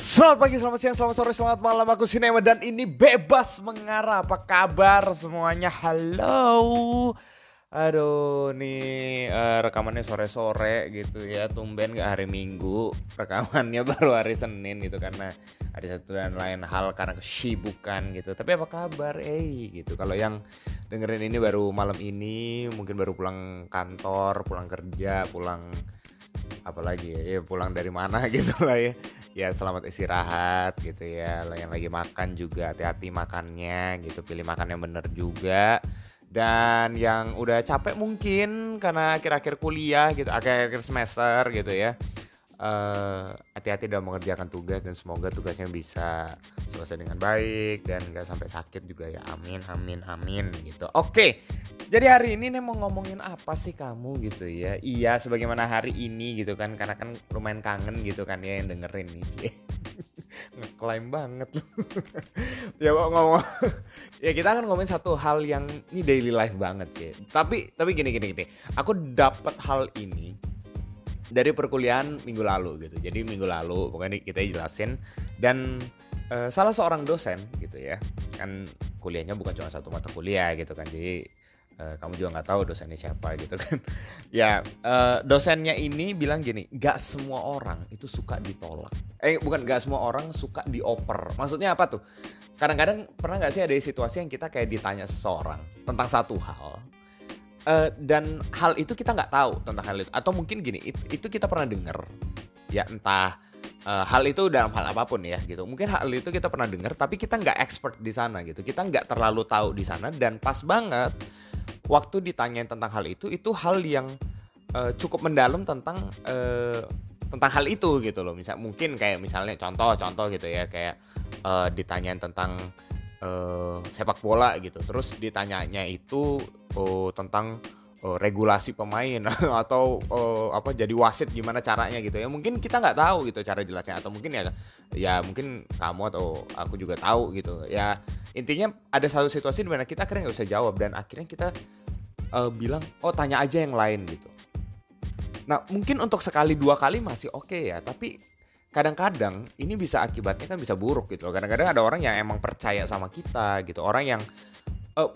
Selamat pagi, selamat siang, selamat sore, selamat malam. Aku Sinema dan ini bebas mengarah. Apa kabar semuanya? Halo. Aduh, nih uh, rekamannya sore-sore gitu ya. Tumben gak hari Minggu? Rekamannya baru hari Senin gitu Karena ada satu dan lain hal karena kesibukan gitu. Tapi apa kabar? Eh gitu. Kalau yang dengerin ini baru malam ini Mungkin baru pulang kantor, pulang kerja, pulang apalagi ya, ya pulang dari mana gitu lah ya. Ya selamat istirahat gitu ya. Yang lagi makan juga hati-hati makannya gitu pilih makan yang bener juga. Dan yang udah capek mungkin karena akhir-akhir kuliah gitu akhir-akhir semester gitu ya. Uh, hati-hati dalam mengerjakan tugas dan semoga tugasnya bisa selesai dengan baik dan nggak sampai sakit juga ya. Amin amin amin gitu. Oke jadi hari ini nih mau ngomongin apa sih kamu gitu ya? Iya, sebagaimana hari ini gitu kan, karena kan lumayan kangen gitu kan ya yang dengerin nih, cie. Ngeklaim banget loh. ya mau ngomong, ya kita akan ngomongin satu hal yang ini daily life banget sih. Tapi tapi gini gini gini, aku dapat hal ini dari perkuliahan minggu lalu gitu. Jadi minggu lalu pokoknya kita jelasin dan uh, salah seorang dosen gitu ya, kan kuliahnya bukan cuma satu mata kuliah gitu kan. Jadi uh, kamu juga nggak tahu dosennya siapa gitu kan. Ya uh, dosennya ini bilang gini gak semua orang itu suka ditolak. Eh bukan gak semua orang suka dioper. Maksudnya apa tuh? Kadang-kadang pernah nggak sih ada situasi yang kita kayak ditanya seseorang tentang satu hal uh, dan hal itu kita nggak tahu tentang hal itu. Atau mungkin gini itu, itu kita pernah dengar ya entah uh, hal itu dalam hal apa pun ya gitu. Mungkin hal itu kita pernah dengar tapi kita nggak expert di sana gitu. Kita nggak terlalu tahu di sana dan pas banget waktu ditanyain tentang hal itu itu hal yang uh, cukup mendalam tentang uh, tentang hal itu gitu loh. Misal mungkin kayak misalnya contoh-contoh gitu ya kayak uh, ditanyain tentang uh, sepak bola gitu. Terus ditanyanya itu uh, tentang uh, regulasi pemain atau uh, apa jadi wasit gimana caranya gitu ya. Mungkin kita nggak tahu gitu cara jelasnya atau mungkin ya ya mungkin kamu atau aku juga tahu gitu. Ya intinya ada satu situasi di mana kita akhirnya nggak bisa jawab dan akhirnya kita uh, bilang oh tanya aja yang lain gitu. Nah mungkin untuk sekali dua kali masih oke okay ya tapi kadang-kadang ini bisa akibatnya kan bisa buruk gitu kadang-kadang ada orang yang emang percaya sama kita gitu orang yang uh,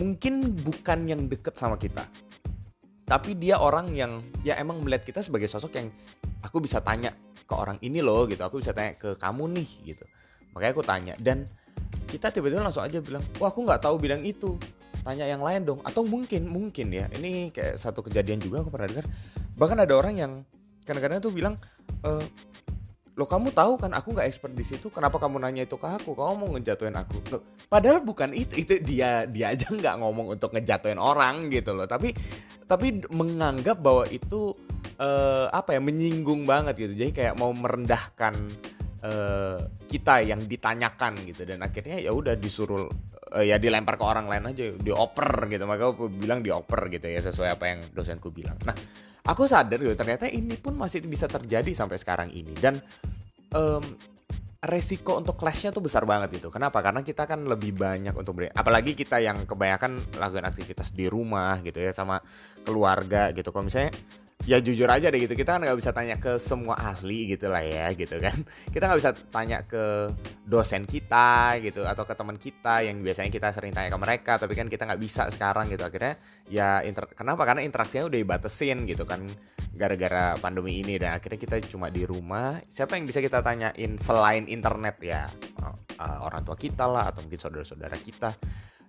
mungkin bukan yang deket sama kita. Tapi dia orang yang ya emang melihat kita sebagai sosok yang aku bisa tanya ke orang ini loh gitu. Aku bisa tanya ke kamu nih gitu. Makanya aku tanya. Dan kita tiba-tiba langsung aja bilang wah aku nggak tahu bidang itu. Tanya yang lain dong. Atau mungkin mungkin ya. Ini kayak satu kejadian juga aku pernah dengar. Bahkan ada orang yang kadang-kadang tuh bilang e, lo kamu tahu kan aku nggak expert di situ kenapa kamu nanya itu ke aku? Kamu mau ngejatuhin aku? Loh, padahal bukan itu itu dia dia aja nggak ngomong untuk ngejatuhin orang gitu loh. Tapi tapi menganggap bahwa itu uh, apa ya menyinggung banget gitu. Jadi kayak mau merendahkan uh, kita yang ditanyakan gitu. Dan akhirnya ya udah disuruh uh, ya dilempar ke orang lain aja dioper gitu maka aku bilang dioper gitu ya sesuai apa yang dosenku bilang nah aku sadar gitu ternyata ini pun masih bisa terjadi sampai sekarang ini dan um, resiko untuk clashnya tuh besar banget gitu. Kenapa? Karena kita kan lebih banyak untuk beri, apalagi kita yang kebanyakan lakukan aktivitas di rumah gitu ya sama keluarga gitu. Kalau misalnya ya jujur aja deh gitu. Kita kan nggak bisa tanya ke semua ahli gitu lah ya gitu kan. Kita nggak bisa tanya ke dosen kita gitu atau ke teman kita yang biasanya kita sering tanya ke mereka tapi kan kita nggak bisa sekarang gitu. Akhirnya ya inter kenapa? Karena interaksinya udah dibatesin gitu kan gara-gara pandemi ini. Dan akhirnya kita cuma di rumah. Siapa yang bisa kita tanyain selain internet ya? Uh, orang tua kita lah atau mungkin saudara-saudara kita.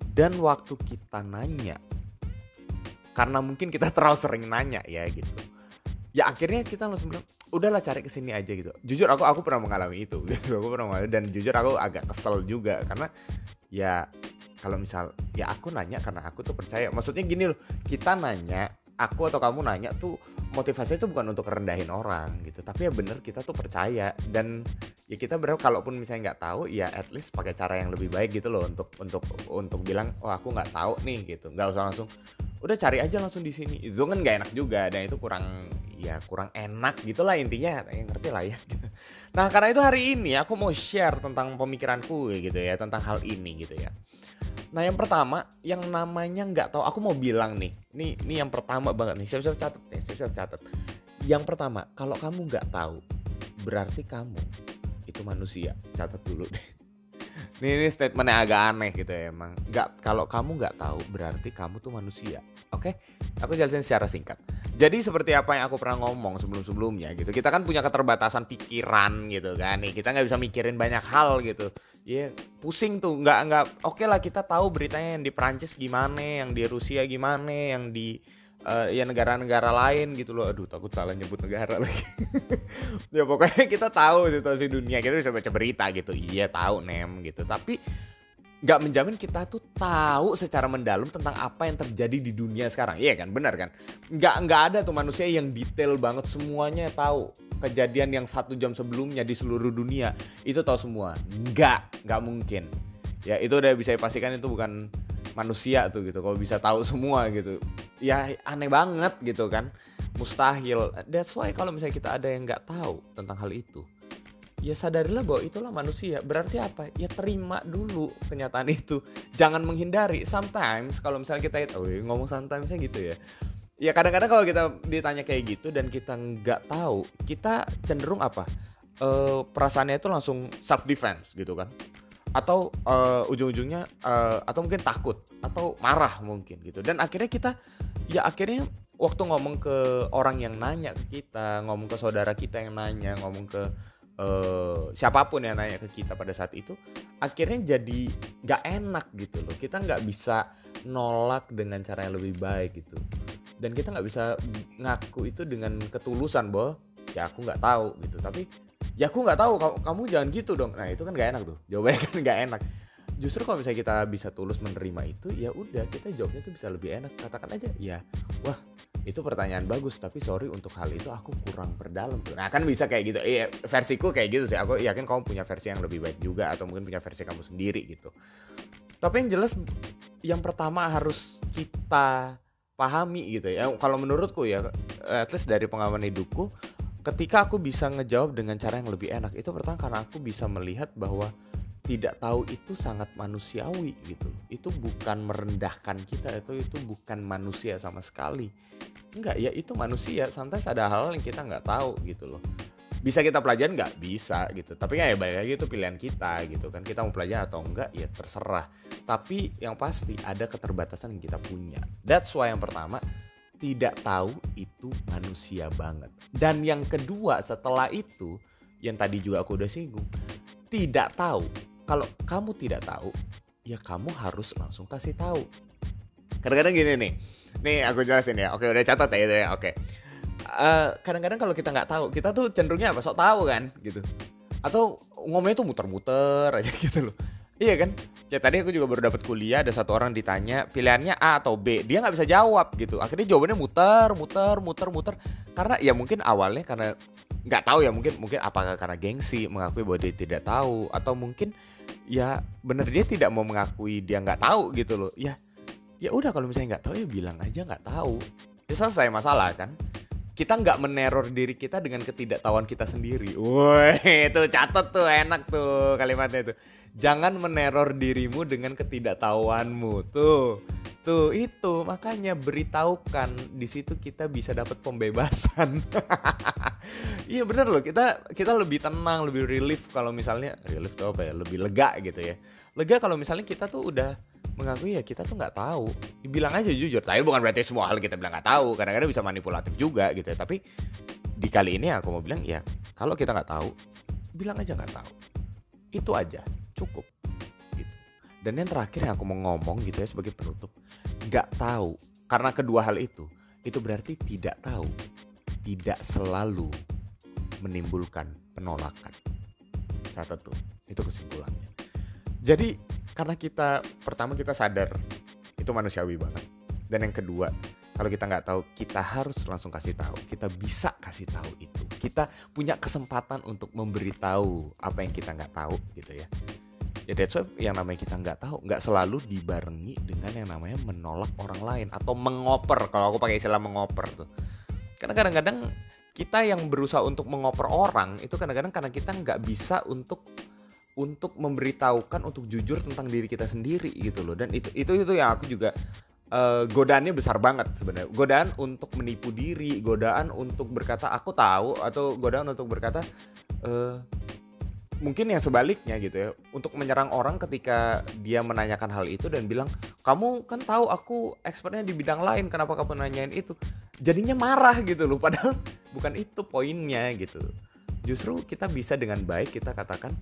Dan waktu kita nanya karena mungkin kita terlalu sering nanya ya gitu. Ya akhirnya kita langsung bilang udahlah cari ke sini aja gitu. Jujur aku aku pernah mengalami itu gitu. Aku pernah mengalami dan jujur aku agak kesel juga karena ya kalau misal ya aku nanya karena aku tuh percaya. Maksudnya gini loh kita nanya aku atau kamu nanya tuh motivasinya itu bukan untuk rendahin orang gitu. Tapi ya bener kita tuh percaya. Dan ya kita berharap kalaupun misalnya nggak tahu ya at least pakai cara yang lebih baik gitu loh untuk untuk untuk bilang oh aku nggak tahu nih gitu. Nggak usah langsung udah cari aja langsung di sini. Itu kan gak enak juga dan itu kurang ya kurang enak gitulah intinya. Yang ngerti lah ya. Nah karena itu hari ini aku mau share tentang pemikiranku gitu ya tentang hal ini gitu ya. Nah yang pertama yang namanya nggak tahu aku mau bilang nih ini ini yang pertama banget nih. Siap-siap catat nih siap-siap catat. Yang pertama kalau kamu nggak tahu berarti kamu itu manusia. Catat dulu deh ini, ini statementnya agak aneh gitu ya emang. Nggak kalau kamu nggak tahu berarti kamu tuh manusia oke? Aku jelasin secara singkat. Jadi seperti apa yang aku pernah ngomong sebelum sebelumnya gitu kita kan punya keterbatasan pikiran gitu kan nih kita nggak bisa mikirin banyak hal gitu. Ya yeah, pusing tuh nggak nggak oke okay lah kita tahu beritanya yang di Prancis gimana yang di Rusia gimana yang di uh, ya negara-negara lain gitu loh. Aduh takut salah nyebut negara lagi. Ya pokoknya kita tahu situasi dunia kita bisa baca berita gitu. Iya tahu nem gitu. Tapi nggak menjamin kita tuh tahu secara mendalam tentang apa yang terjadi di dunia sekarang. Iya kan? Benar kan? Nggak nggak ada tuh manusia yang detail banget. Semuanya tahu kejadian yang satu jam sebelumnya di seluruh dunia. Itu tahu semua. Nggak nggak mungkin. Ya itu udah bisa dipastikan itu bukan manusia tuh gitu. Kalau bisa tahu semua gitu ya aneh banget gitu kan. Mustahil. That's why kalau misalnya kita ada yang nggak tahu tentang hal itu ya sadarilah bahwa itulah manusia. Berarti apa? Ya terima dulu kenyataan itu. Jangan menghindari. Sometimes kalau misalnya kita oh ngomong sometimes gitu ya. Ya kadang-kadang kalau kita ditanya kayak gitu dan kita nggak tahu kita cenderung apa? Uh, perasaannya itu langsung self defense gitu kan atau uh, ujung-ujungnya uh, atau mungkin takut atau marah mungkin gitu. Dan akhirnya kita ya akhirnya waktu ngomong ke orang yang nanya ke kita ngomong ke saudara kita yang nanya ngomong ke uh, siapa pun yang nanya ke kita pada saat itu akhirnya jadi nggak enak gitu loh. Kita nggak bisa nolak dengan cara yang lebih baik gitu. Dan kita nggak bisa ngaku itu dengan ketulusan bahwa ya aku nggak tahu gitu. Tapi ya aku nggak tahu. Kamu, kamu jangan gitu dong. Nah itu kan gak enak tuh. Jawabannya kan gak enak. Justru kalau misalnya kita bisa tulus menerima itu ya udah kita jawabnya tuh bisa lebih enak. Katakan aja ya wah itu pertanyaan bagus tapi sorry untuk hal itu aku kurang berdalam tuh nah kan bisa kayak gitu. Iya versiku kayak gitu sih. Aku yakin kamu punya versi yang lebih baik juga atau mungkin punya versi kamu sendiri gitu. Tapi yang jelas yang pertama harus kita pahami gitu ya. Kalau menurutku ya at least dari pengalaman hidupku ketika aku bisa ngejawab dengan cara yang lebih enak itu pertama karena aku bisa melihat bahwa tidak tahu itu sangat manusiawi gitu. Itu bukan merendahkan kita itu itu bukan manusia sama sekali. Enggak ya itu manusia. Sometimes ada hal, -hal yang kita nggak tahu gitu loh. Bisa kita pelajari? Nggak bisa gitu. Tapi kan ya balik lagi itu pilihan kita gitu kan. Kita mau pelajari atau enggak ya terserah. Tapi yang pasti ada keterbatasan yang kita punya. That's why yang pertama tidak tahu itu manusia banget. Dan yang kedua setelah itu, yang tadi juga aku udah singgung, tidak tahu. Kalau kamu tidak tahu, ya kamu harus langsung kasih tahu. Kadang-kadang gini nih, nih aku jelasin ya. Oke udah catat ya itu ya. Oke. Uh, kadang-kadang kalau kita nggak tahu, kita tuh cenderungnya apa? Sok tahu kan, gitu. Atau ngomongnya tuh muter-muter aja gitu loh. Iya kan? Ya tadi aku juga baru dapat kuliah ada satu orang ditanya pilihannya A atau B. Dia nggak bisa jawab gitu. Akhirnya jawabannya muter, muter, muter, muter. Karena ya mungkin awalnya karena nggak tahu ya mungkin mungkin apakah karena gengsi mengakui bahwa dia tidak tahu atau mungkin ya bener dia tidak mau mengakui dia nggak tahu gitu loh. Ya ya udah kalau misalnya nggak tahu ya bilang aja nggak tahu. Ya selesai masalah kan kita nggak meneror diri kita dengan ketidaktahuan kita sendiri. Woi, itu catat tuh enak tuh kalimatnya itu. Jangan meneror dirimu dengan ketidaktahuanmu. Tuh. Tuh itu makanya beritahukan di situ kita bisa dapat pembebasan. iya bener loh. Kita kita lebih tenang lebih relief kalau misalnya relief tuh apa ya? Lebih lega gitu ya. Lega kalau misalnya kita tuh udah mengakui ya kita tuh nggak tahu. Bilang aja jujur tapi bukan berarti semua hal kita bilang nggak tahu. Kadang-kadang bisa manipulatif juga gitu ya. Tapi di kali ini aku mau bilang ya kalau kita nggak tahu bilang aja nggak tahu. Itu aja cukup dan yang terakhir yang aku mau ngomong gitu ya sebagai penutup nggak tahu. Karena kedua hal itu itu berarti tidak tahu. Tidak selalu menimbulkan penolakan. Catat tuh itu kesimpulannya. Jadi karena kita pertama kita sadar itu manusiawi banget. Dan yang kedua kalau kita nggak tahu kita harus langsung kasih tahu. Kita bisa kasih tahu itu. Kita punya kesempatan untuk memberitahu apa yang kita nggak tahu gitu ya ya that's why yang namanya kita nggak tahu nggak selalu dibarengi dengan yang namanya menolak orang lain atau mengoper kalau aku pakai istilah mengoper tuh. Karena kadang-kadang kita yang berusaha untuk mengoper orang itu kadang-kadang karena kita nggak bisa untuk untuk memberitahukan untuk jujur tentang diri kita sendiri gitu loh. Dan itu itu itu yang aku juga uh, godaannya besar banget sebenarnya. Godaan untuk menipu diri godaan untuk berkata aku tahu atau godaan untuk berkata uh, mungkin yang sebaliknya gitu ya untuk menyerang orang ketika dia menanyakan hal itu dan bilang kamu kan tahu aku expertnya di bidang lain kenapa kamu nanyain itu? Jadinya marah gitu loh padahal bukan itu poinnya gitu. Justru kita bisa dengan baik kita katakan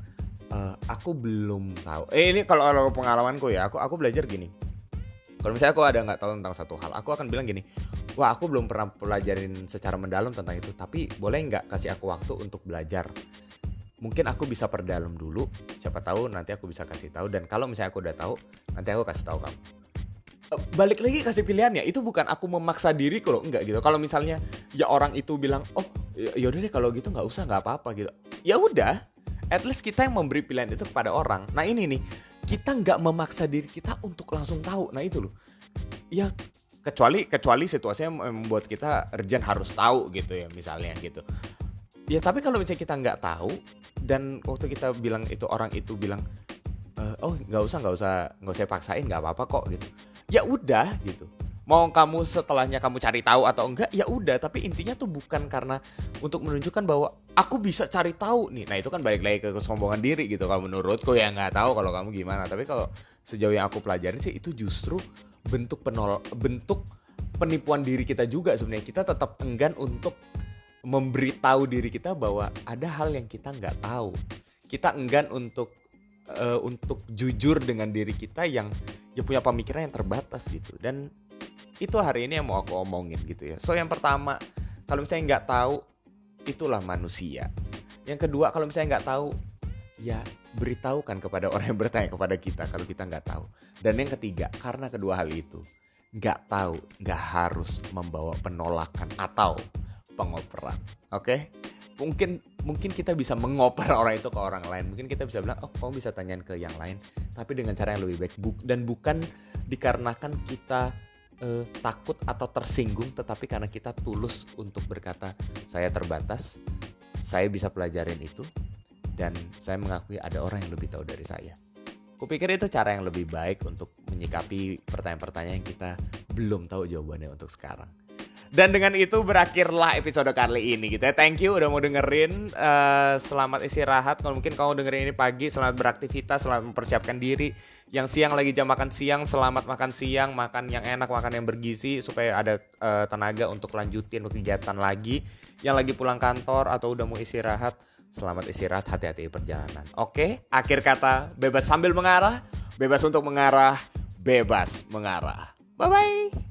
e, aku belum tahu. Eh ini kalau, kalau pengalamanku ya aku aku belajar gini. Kalau misalnya aku ada nggak tahu tentang satu hal aku akan bilang gini wah aku belum pernah pelajarin secara mendalam tentang itu tapi boleh nggak kasih aku waktu untuk belajar mungkin aku bisa perdalam dulu. Siapa tahu nanti aku bisa kasih tahu. Dan kalau misalnya aku udah tahu nanti aku kasih tahu kamu. Eh, balik lagi kasih pilihannya. Itu bukan aku memaksa diri kalau enggak gitu. Kalau misalnya ya orang itu bilang oh ya, ya deh kalau gitu nggak usah nggak apa-apa gitu. Ya udah at least kita yang memberi pilihan itu kepada orang. Nah ini nih kita nggak memaksa diri kita untuk langsung tahu. Nah itu loh. Ya kecuali kecuali situasinya membuat kita urgent harus tahu gitu ya misalnya gitu ya tapi kalau misalnya kita nggak tahu dan waktu kita bilang itu orang itu bilang e, oh nggak usah nggak usah nggak usah paksain nggak apa-apa kok gitu. Ya udah gitu. Mau kamu setelahnya kamu cari tahu atau enggak ya udah. Tapi intinya tuh bukan karena untuk menunjukkan bahwa aku bisa cari tahu nih. Nah itu kan balik lagi ke kesombongan diri gitu. Kalau menurutku ya nggak tahu kalau kamu gimana. Tapi kalau sejauh yang aku pelajari sih itu justru bentuk penol bentuk penipuan diri kita juga sebenarnya. Kita tetap enggan untuk memberitahu diri kita bahwa ada hal yang kita nggak tahu. Kita enggan untuk uh, untuk jujur dengan diri kita yang ya punya pemikiran yang terbatas gitu. Dan itu hari ini yang mau aku omongin gitu ya. So yang pertama, kalau misalnya nggak tahu, itulah manusia. Yang kedua, kalau misalnya nggak tahu, ya beritahukan kepada orang yang bertanya kepada kita kalau kita nggak tahu. Dan yang ketiga, karena kedua hal itu, nggak tahu nggak harus membawa penolakan atau pengoperan. Oke? Okay? Mungkin mungkin kita bisa mengoper orang itu ke orang lain. Mungkin kita bisa bilang, "Oh, kamu bisa tanyain ke yang lain." Tapi dengan cara yang lebih baik dan bukan dikarenakan kita uh, takut atau tersinggung, tetapi karena kita tulus untuk berkata, "Saya terbatas, saya bisa pelajarin itu." Dan saya mengakui ada orang yang lebih tahu dari saya. Kupikir itu cara yang lebih baik untuk menyikapi pertanyaan-pertanyaan yang kita belum tahu jawabannya untuk sekarang. Dan dengan itu berakhirlah episode kali ini gitu ya. Thank you udah mau dengerin. Uh, selamat istirahat. Kalau mungkin kamu dengerin ini pagi, selamat beraktivitas, selamat mempersiapkan diri. Yang siang lagi jam makan siang, selamat makan siang, makan yang enak, makan yang bergizi supaya ada uh, tenaga untuk lanjutin kegiatan lagi. Yang lagi pulang kantor atau udah mau istirahat, selamat istirahat, hati-hati perjalanan. Oke, akhir kata bebas sambil mengarah, bebas untuk mengarah, bebas mengarah. Bye bye.